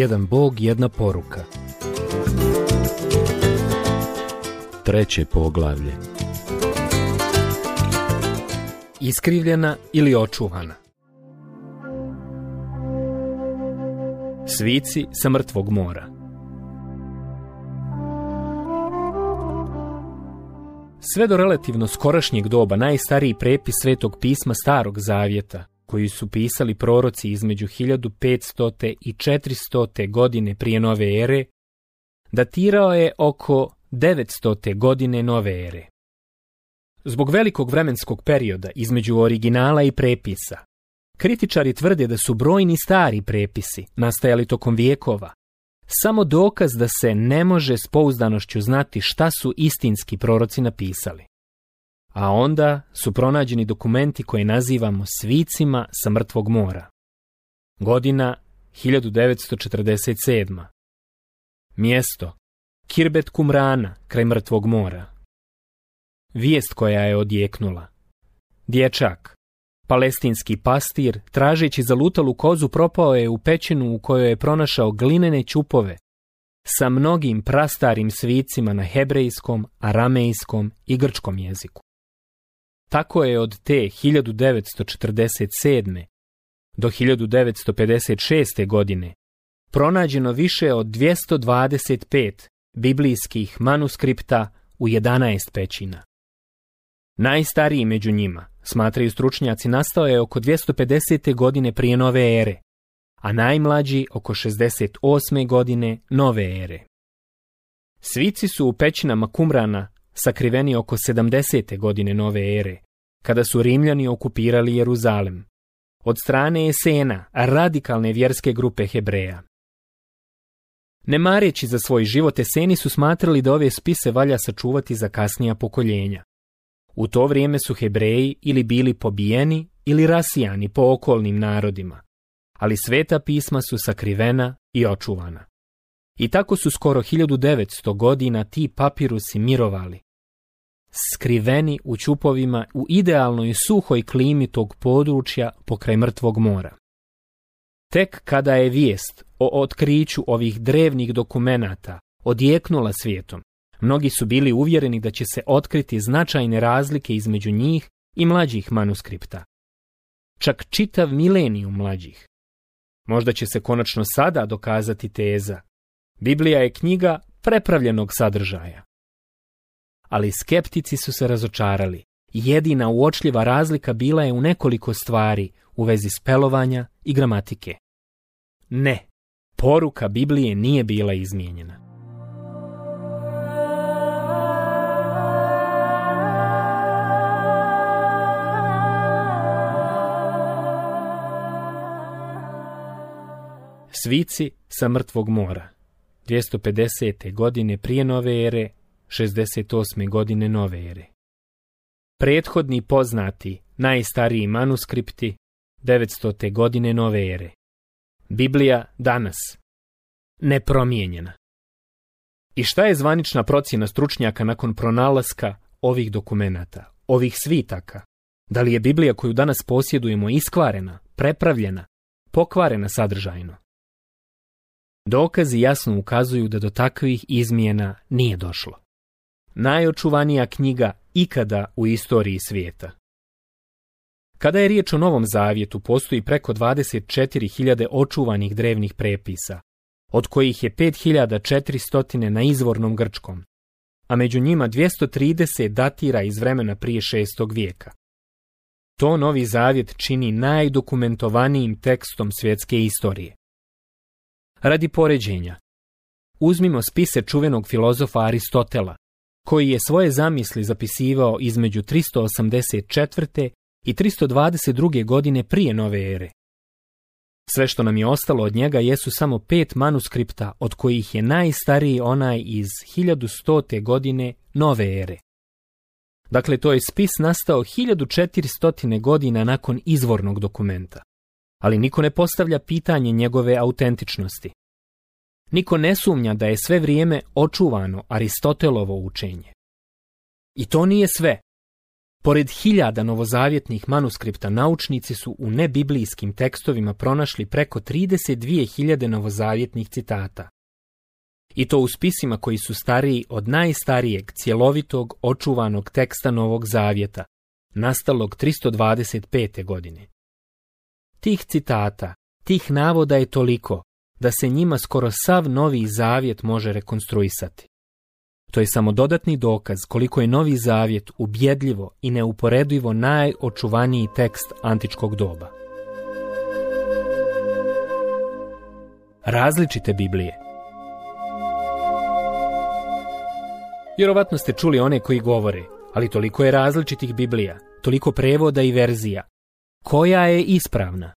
Jedan Bog, jedna poruka. Treće poglavlje. Iskrivljena ili očuvana. Svici sa mrtvog mora. Sve do relativno skorašnjeg doba najstariji prepis Svetog pisma Starog Zavjeta koju su pisali proroci između 1500. i 400. godine prije nove ere, datirao je oko 900. godine nove ere. Zbog velikog vremenskog perioda između originala i prepisa, kritičari tvrde da su brojni stari prepisi nastajali tokom vijekova, samo dokaz da se ne može s pouzdanošću znati šta su istinski proroci napisali a onda su pronađeni dokumenti koje nazivamo svicima sa mrtvog mora. Godina 1947. Mjesto Kirbet Kumrana, kraj mrtvog mora. Vijest koja je odjeknula. Dječak, palestinski pastir, tražeći zalutalu kozu propao je u pećinu u kojoj je pronašao glinene čupove sa mnogim prastarim svicima na hebrejskom, aramejskom i grčkom jeziku. Tako je od te 1947. do 1956. godine pronađeno više od 225 biblijskih manuskripta u 11 pećina. Najstariji među njima, smatraju stručnjaci, nastao je oko 250. godine prije nove ere, a najmlađi oko 68. godine nove ere. Svici su u pećinama Kumrana sakriveni oko 70. godine nove ere, kada su Rimljani okupirali Jeruzalem, od strane Esena, radikalne vjerske grupe Hebreja. Ne mareći za svoj život, Eseni su smatrali da ove spise valja sačuvati za kasnija pokoljenja. U to vrijeme su Hebreji ili bili pobijeni ili rasijani po okolnim narodima, ali sveta pisma su sakrivena i očuvana. I tako su skoro 1900 godina ti papirusi mirovali, skriveni u čupovima u idealnoj suhoj klimi tog područja pokraj mrtvog mora. Tek kada je vijest o otkriću ovih drevnih dokumenata odjeknula svijetom, mnogi su bili uvjereni da će se otkriti značajne razlike između njih i mlađih manuskripta. Čak čitav milenijum mlađih. Možda će se konačno sada dokazati teza Biblija je knjiga prepravljenog sadržaja. Ali skeptici su se razočarali. Jedina uočljiva razlika bila je u nekoliko stvari u vezi spelovanja i gramatike. Ne, poruka Biblije nije bila izmijenjena. Svici sa mrtvog mora 250. godine prije nove ere, 68. godine nove ere. Prethodni poznati, najstariji manuskripti, 900. godine nove ere. Biblija danas. Nepromijenjena. I šta je zvanična procjena stručnjaka nakon pronalaska ovih dokumenata, ovih svitaka? Da li je Biblija koju danas posjedujemo iskvarena, prepravljena, pokvarena sadržajno? Dokazi jasno ukazuju da do takvih izmjena nije došlo. Najočuvanija knjiga ikada u istoriji svijeta. Kada je riječ o Novom Zavjetu, postoji preko 24.000 očuvanih drevnih prepisa, od kojih je 5.400 na izvornom grčkom, a među njima 230 datira iz vremena prije šestog vijeka. To Novi Zavjet čini najdokumentovanijim tekstom svjetske istorije. Radi poređenja, uzmimo spise čuvenog filozofa Aristotela, koji je svoje zamisli zapisivao između 384. i 322. godine prije nove ere. Sve što nam je ostalo od njega jesu samo pet manuskripta, od kojih je najstariji onaj iz 1100. godine nove ere. Dakle, to je spis nastao 1400. godina nakon izvornog dokumenta ali niko ne postavlja pitanje njegove autentičnosti. Niko ne sumnja da je sve vrijeme očuvano Aristotelovo učenje. I to nije sve. Pored hiljada novozavjetnih manuskripta, naučnici su u nebiblijskim tekstovima pronašli preko 32.000 novozavjetnih citata. I to u spisima koji su stariji od najstarijeg cjelovitog očuvanog teksta Novog Zavjeta, nastalog 325. godine. Tih citata, tih navoda je toliko da se njima skoro sav novi zavjet može rekonstruisati. To je samo dodatni dokaz koliko je novi zavjet ubjedljivo i neuporedivo najočuvaniji tekst antičkog doba. Različite Biblije Vjerovatno ste čuli one koji govore, ali toliko je različitih Biblija, toliko prevoda i verzija, koja je ispravna.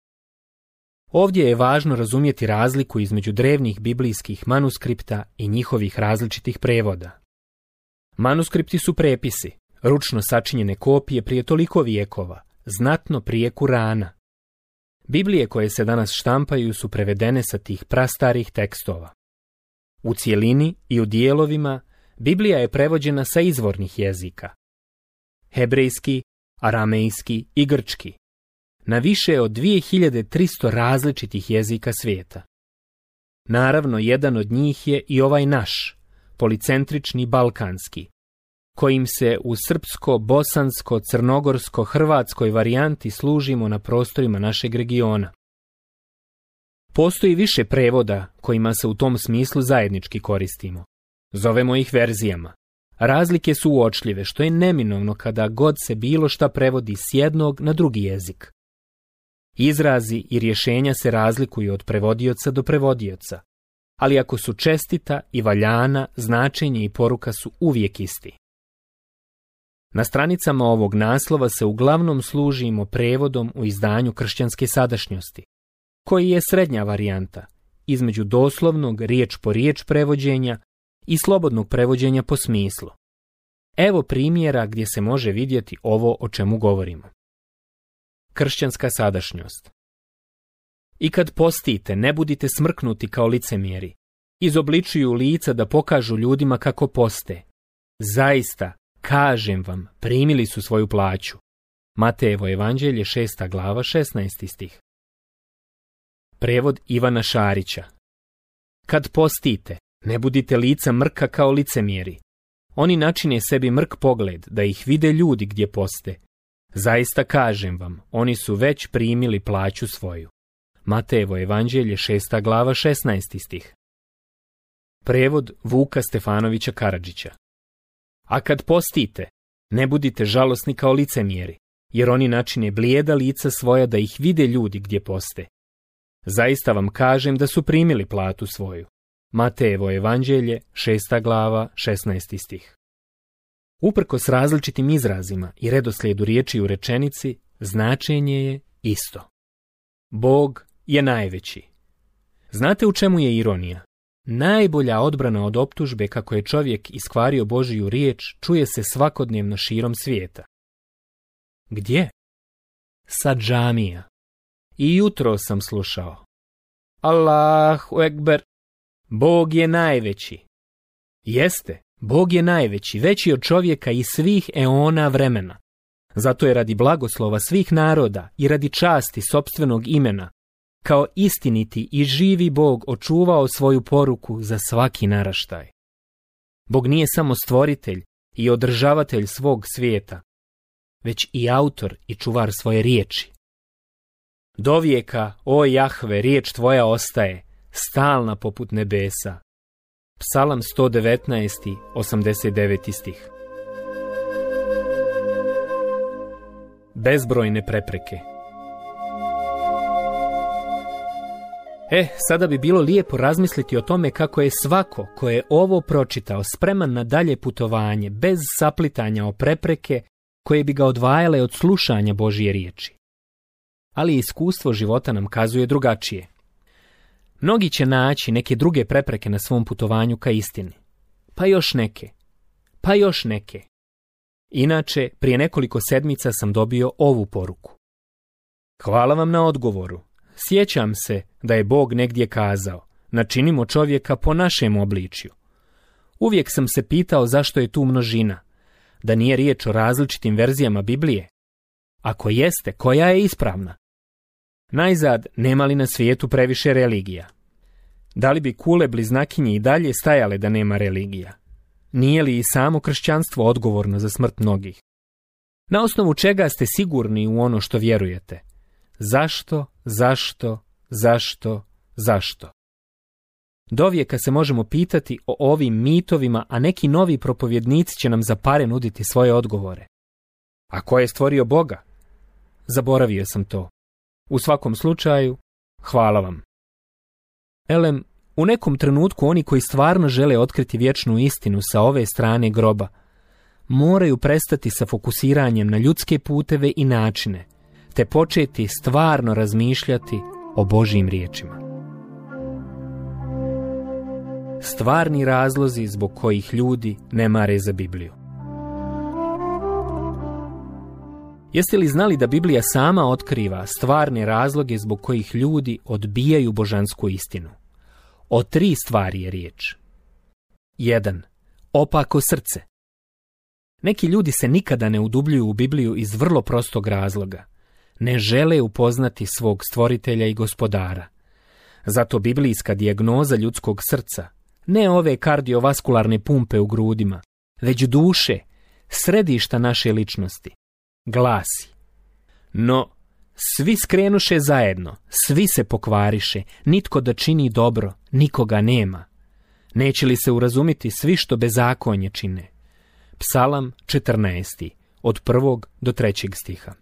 Ovdje je važno razumjeti razliku između drevnih biblijskih manuskripta i njihovih različitih prevoda. Manuskripti su prepisi, ručno sačinjene kopije prije toliko vijekova, znatno prije Kurana. Biblije koje se danas štampaju su prevedene sa tih prastarih tekstova. U cjelini i u dijelovima Biblija je prevođena sa izvornih jezika. Hebrejski, aramejski i grčki, na više od 2300 različitih jezika svijeta. Naravno, jedan od njih je i ovaj naš, policentrični balkanski, kojim se u srpsko, bosansko, crnogorsko, hrvatskoj varijanti služimo na prostorima našeg regiona. Postoji više prevoda kojima se u tom smislu zajednički koristimo. Zovemo ih verzijama. Razlike su uočljive, što je neminovno kada god se bilo šta prevodi s jednog na drugi jezik. Izrazi i rješenja se razlikuju od prevodioca do prevodioca, ali ako su čestita i valjana, značenje i poruka su uvijek isti. Na stranicama ovog naslova se uglavnom služimo prevodom u izdanju kršćanske sadašnjosti, koji je srednja varijanta između doslovnog riječ po riječ prevođenja i slobodnog prevođenja po smislu. Evo primjera gdje se može vidjeti ovo o čemu govorimo kršćanska sadašnjost. I kad postite, ne budite smrknuti kao licemjeri. Izobličuju lica da pokažu ljudima kako poste. Zaista, kažem vam, primili su svoju plaću. Matejevo evanđelje 6. glava 16. stih. Prevod Ivana Šarića Kad postite, ne budite lica mrka kao licemjeri. Oni načine sebi mrk pogled, da ih vide ljudi gdje poste. Zaista kažem vam, oni su već primili plaću svoju. Matejevo evanđelje 6. glava 16. stih. Prevod Vuka Stefanovića Karadžića. A kad postite, ne budite žalosni kao licemjeri, jer oni načine blijeda lica svoja da ih vide ljudi gdje poste. Zaista vam kažem da su primili platu svoju. Matejevo evanđelje, šesta glava, 16. stih s različitim izrazima i redoslijedu riječi u rečenici, značenje je isto. Bog je najveći. Znate u čemu je ironija? Najbolja odbrana od optužbe kako je čovjek iskvario Božiju riječ čuje se svakodnevno širom svijeta. Gdje? Sa džamija. I jutro sam slušao. Allahu ekber, Bog je najveći. Jeste, Bog je najveći, veći od čovjeka i svih eona vremena. Zato je radi blagoslova svih naroda i radi časti sopstvenog imena, kao istiniti i živi Bog očuvao svoju poruku za svaki naraštaj. Bog nije samo stvoritelj i održavatelj svog svijeta, već i autor i čuvar svoje riječi. Dovijeka o Jahve, riječ tvoja ostaje, stalna poput nebesa Psalam 119. 89. stih Bezbrojne prepreke E, sada bi bilo lijepo razmisliti o tome kako je svako ko je ovo pročitao spreman na dalje putovanje bez saplitanja o prepreke koje bi ga odvajale od slušanja Božije riječi. Ali iskustvo života nam kazuje drugačije. Mnogi će naći neke druge prepreke na svom putovanju ka istini. Pa još neke. Pa još neke. Inače, prije nekoliko sedmica sam dobio ovu poruku. Hvala vam na odgovoru. Sjećam se da je Bog negdje kazao, načinimo čovjeka po našem obličju. Uvijek sam se pitao zašto je tu množina, da nije riječ o različitim verzijama Biblije. Ako jeste, koja je ispravna? Najzad, nema li na svijetu previše religija? Da li bi kule bliznakinje i dalje stajale da nema religija? Nije li i samo kršćanstvo odgovorno za smrt mnogih? Na osnovu čega ste sigurni u ono što vjerujete? Zašto, zašto, zašto, zašto? Dovijeka se možemo pitati o ovim mitovima, a neki novi propovjednici će nam za pare nuditi svoje odgovore. A ko je stvorio Boga? Zaboravio sam to. U svakom slučaju, hvala vam. Elem, u nekom trenutku oni koji stvarno žele otkriti vječnu istinu sa ove strane groba, moraju prestati sa fokusiranjem na ljudske puteve i načine, te početi stvarno razmišljati o Božim riječima. Stvarni razlozi zbog kojih ljudi ne mare za Bibliju. Jeste li znali da Biblija sama otkriva stvarne razloge zbog kojih ljudi odbijaju božansku istinu? O tri stvari je riječ. 1. Opako srce. Neki ljudi se nikada ne udubljuju u Bibliju iz vrlo prostog razloga. Ne žele upoznati svog stvoritelja i gospodara. Zato biblijska dijagnoza ljudskog srca, ne ove kardiovaskularne pumpe u grudima, već duše, središta naše ličnosti, glasi. No, svi skrenuše zajedno, svi se pokvariše, nitko da čini dobro, nikoga nema. Neće li se urazumiti svi što bezakonje čine? Psalam 14. od prvog do trećeg stiha.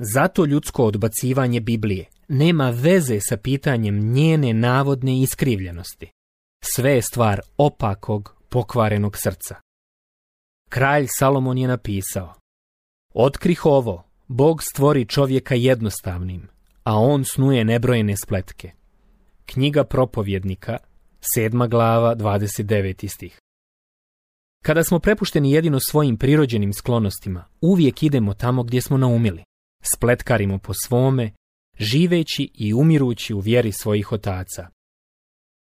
Zato ljudsko odbacivanje Biblije nema veze sa pitanjem njene navodne iskrivljenosti. Sve je stvar opakog, pokvarenog srca. Kralj Salomon je napisao, Otkrih ovo, Bog stvori čovjeka jednostavnim, a on snuje nebrojene spletke. Knjiga propovjednika, sedma glava, 29. stih. Kada smo prepušteni jedino svojim prirođenim sklonostima, uvijek idemo tamo gdje smo naumili. Spletkarimo po svome, živeći i umirući u vjeri svojih otaca.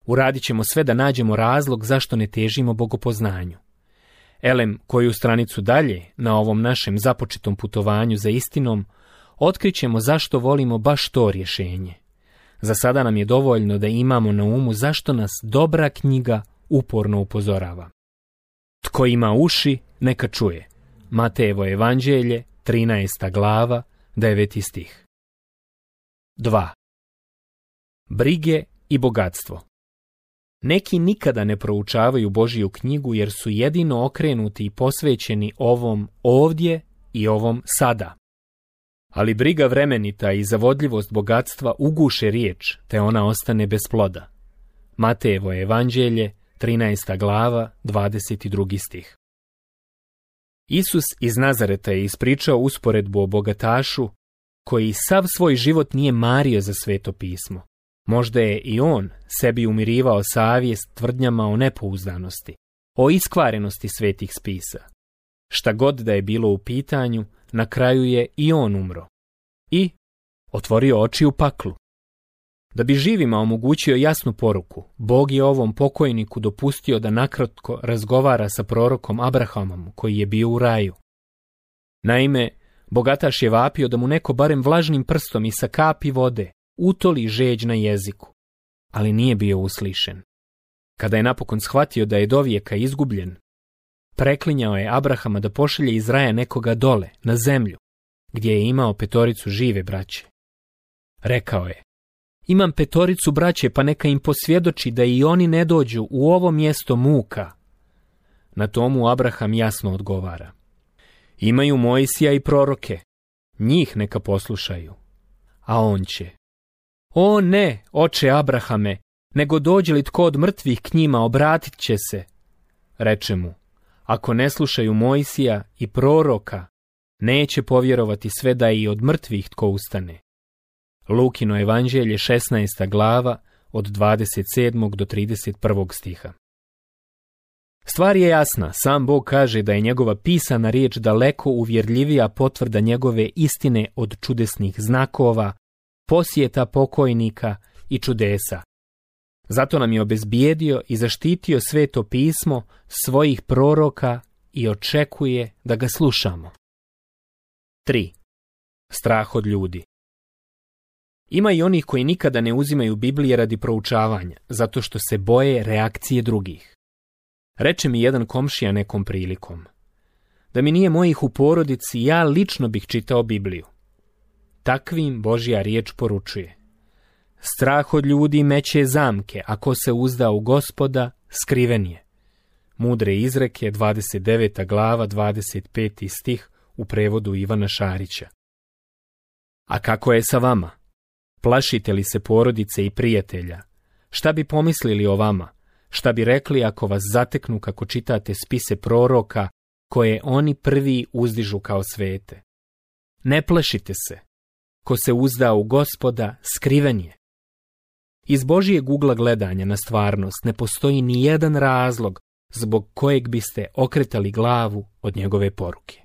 Uradit ćemo sve da nađemo razlog zašto ne težimo bogopoznanju. Elem, koju stranicu dalje, na ovom našem započetom putovanju za istinom, otkrićemo zašto volimo baš to rješenje. Za sada nam je dovoljno da imamo na umu zašto nas dobra knjiga uporno upozorava. Tko ima uši, neka čuje. Matejevo evanđelje, 13. glava, 9. stih. 2. Brige i bogatstvo neki nikada ne proučavaju Božiju knjigu jer su jedino okrenuti i posvećeni ovom ovdje i ovom sada. Ali briga vremenita i zavodljivost bogatstva uguše riječ, te ona ostane bez ploda. Matejevo evanđelje, 13. glava, 22. stih. Isus iz Nazareta je ispričao usporedbu o bogatašu koji sav svoj život nije mario za sveto pismo. Možda je i on sebi umirivao savjest tvrdnjama o nepouzdanosti, o iskvarenosti svetih spisa. Šta god da je bilo u pitanju, na kraju je i on umro. I otvorio oči u paklu. Da bi živima omogućio jasnu poruku, Bog je ovom pokojniku dopustio da nakratko razgovara sa prorokom Abrahamom koji je bio u raju. Naime, bogataš je vapio da mu neko barem vlažnim prstom i sa kapi vode utoli žeđ na jeziku, ali nije bio uslišen. Kada je napokon shvatio da je dovijeka izgubljen, preklinjao je Abrahama da pošalje iz raja nekoga dole, na zemlju, gdje je imao petoricu žive braće. Rekao je, imam petoricu braće, pa neka im posvjedoči da i oni ne dođu u ovo mjesto muka. Na tomu Abraham jasno odgovara. Imaju Mojsija i proroke, njih neka poslušaju, a on će o ne, oče Abrahame, nego dođe li tko od mrtvih k njima, obratit će se. Reče mu, ako ne slušaju Mojsija i proroka, neće povjerovati sve da i od mrtvih tko ustane. Lukino evanđelje 16. glava od 27. do 31. stiha. Stvar je jasna, sam Bog kaže da je njegova pisana riječ daleko uvjerljivija potvrda njegove istine od čudesnih znakova, posjeta pokojnika i čudesa. Zato nam je obezbijedio i zaštitio sveto pismo svojih proroka i očekuje da ga slušamo. 3. Strah od ljudi Ima i onih koji nikada ne uzimaju Biblije radi proučavanja, zato što se boje reakcije drugih. Reče mi jedan komšija nekom prilikom. Da mi nije mojih u porodici, ja lično bih čitao Bibliju takvim Božja riječ poručuje. Strah od ljudi meće zamke, ako se uzda u gospoda, skriven je. Mudre izreke, 29. glava, 25. stih u prevodu Ivana Šarića. A kako je sa vama? Plašite li se porodice i prijatelja? Šta bi pomislili o vama? Šta bi rekli ako vas zateknu kako čitate spise proroka koje oni prvi uzdižu kao svete? Ne plašite se, ko se uzda u gospoda, skriven je. Iz Božijeg ugla gledanja na stvarnost ne postoji ni jedan razlog zbog kojeg biste okretali glavu od njegove poruke.